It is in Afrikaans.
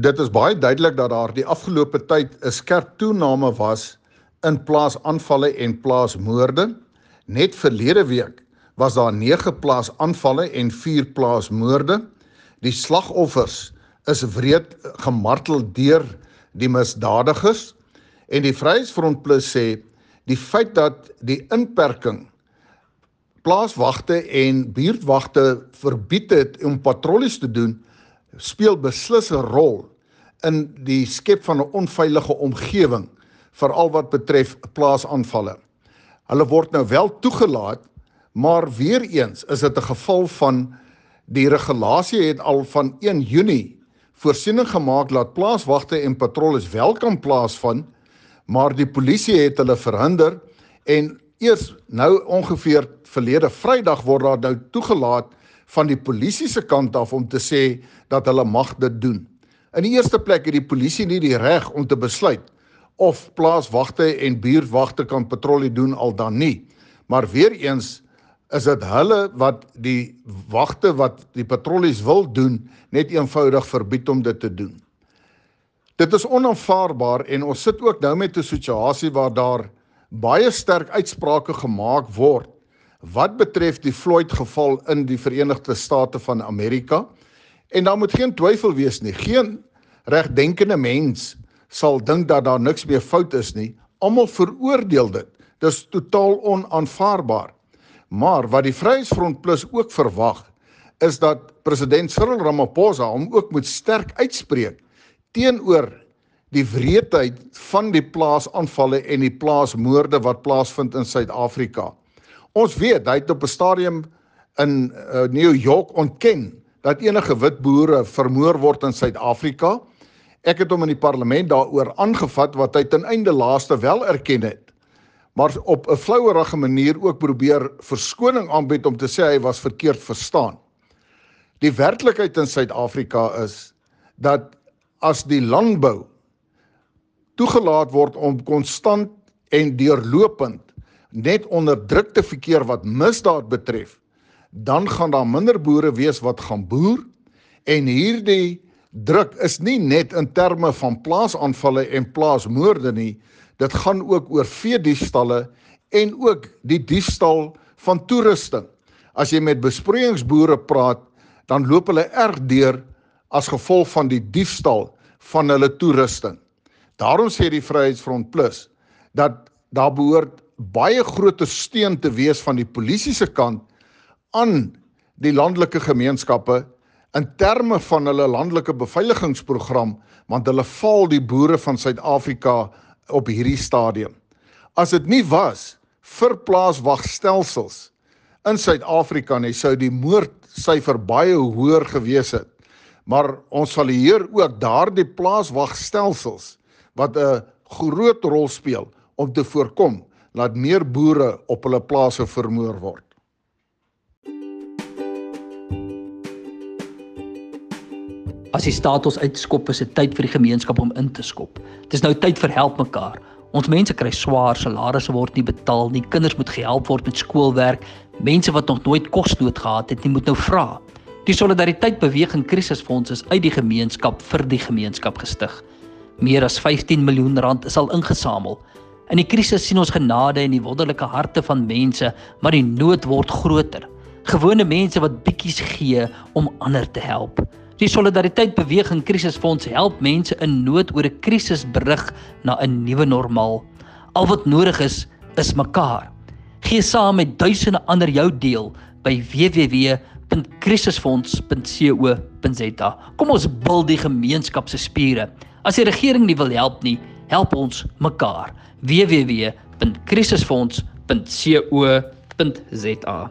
Dit is baie duidelik dat daar die afgelope tyd 'n skerp toename was in plaasaanvalle en plaasmoorde. Net verlede week was daar 9 plaasaanvalle en 4 plaasmoorde. Die slagoffers is wreed gemartel deur die misdadigers en die Vryheidsfront Plus sê die feit dat die inperking plaaswagte en buurtwagte verbied het om patrollies te doen speel beslis 'n rol in die skep van 'n onveilige omgewing veral wat betref plaasaanvalle. Hulle word nou wel toegelaat, maar weer eens is dit 'n geval van die regulasie het al van 1 Junie voorsiening gemaak dat plaaswagte en patrollies wel kan plaasvind, maar die polisie het hulle verhinder en eers nou ongeveer verlede Vrydag word daar nou toegelaat van die polisie se kant af om te sê dat hulle mag dit doen. In die eerste plek het die polisie nie die reg om te besluit of plaaswagte en buurtwagte kan patrollie doen al dan nie. Maar weer eens is dit hulle wat die wagte wat die patrollies wil doen net eenvoudig verbied om dit te doen. Dit is onaanvaarbaar en ons sit ook nou met 'n situasie waar daar baie sterk uitsprake gemaak word wat betref die Floyd geval in die Verenigde State van Amerika. En daar moet geen twyfel wees nie. Geen regdenkende mens sal dink dat daar niks meer fout is nie. Almal veroordeel dit. Dis totaal onaanvaarbaar. Maar wat die Vryheidsfront Plus ook verwag is dat president Cyril Ramaphosa hom ook moet sterk uitspreek teenoor die wreedheid van die plaasaanvalle en die plaasmoorde wat plaasvind in Suid-Afrika. Ons weet hy het op 'n stadium in uh, New York ontken dat enige wit boere vermoor word in Suid-Afrika. Ek het hom in die parlement daaroor aangevat wat hy ten einde laaste wel erken het maar op 'n flouerige manier ook probeer verskoning aanbied om te sê hy was verkeerd verstaan. Die werklikheid in Suid-Afrika is dat as die landbou toegelaat word om konstant en deurlopend net onder druk te verkeer wat misdaad betref, dan gaan daar minder boere wees wat gaan boer en hierdie druk is nie net in terme van plaasaanvalle en plaasmoorde nie, Dit gaan ook oor vee diefstalle en ook die diefstal van toerusting. As jy met besproeiingsboere praat, dan loop hulle erg deur as gevolg van die diefstal van hulle toerusting. Daarom sê die Vryheidsfront Plus dat daar behoort baie groot steun te wees van die polisie se kant aan die landelike gemeenskappe in terme van hulle landelike beveiligingsprogram want hulle val die boere van Suid-Afrika op hierdie stadium. As dit nie was vir plaaswagstelsels in Suid-Afrika nie, sou die moordsyfer baie hoër gewees het. Maar ons sal hier ook daardie plaaswagstelsels wat 'n groot rol speel om te voorkom dat meer boere op hulle plase vermoor word. As die staat ons uitskop, is dit tyd vir die gemeenskap om in te skop. Dit is nou tyd vir help mekaar. Ons mense kry swaar, salarisse word nie betaal nie, kinders moet gehelp word met skoolwerk, mense wat nog nooit kosnood gehad het nie, moet nou vra. Die solidariteit beweging krisisfonds is uit die gemeenskap vir die gemeenskap gestig. Meer as 15 miljoen rand is al ingesamel. In die krisis sien ons genade in die wonderlike harte van mense, maar die nood word groter. Gewone mense wat bietjies gee om ander te help. Die Solidariteit Beweging Krisisfonds help mense in nood oor 'n krisis berig na 'n nuwe normaal. Al wat nodig is, is mekaar. Gee saam met duisende ander jou deel by www.krisisfonds.co.za. Kom ons bil die gemeenskap se spiere. As die regering nie wil help nie, help ons mekaar. www.krisisfonds.co.za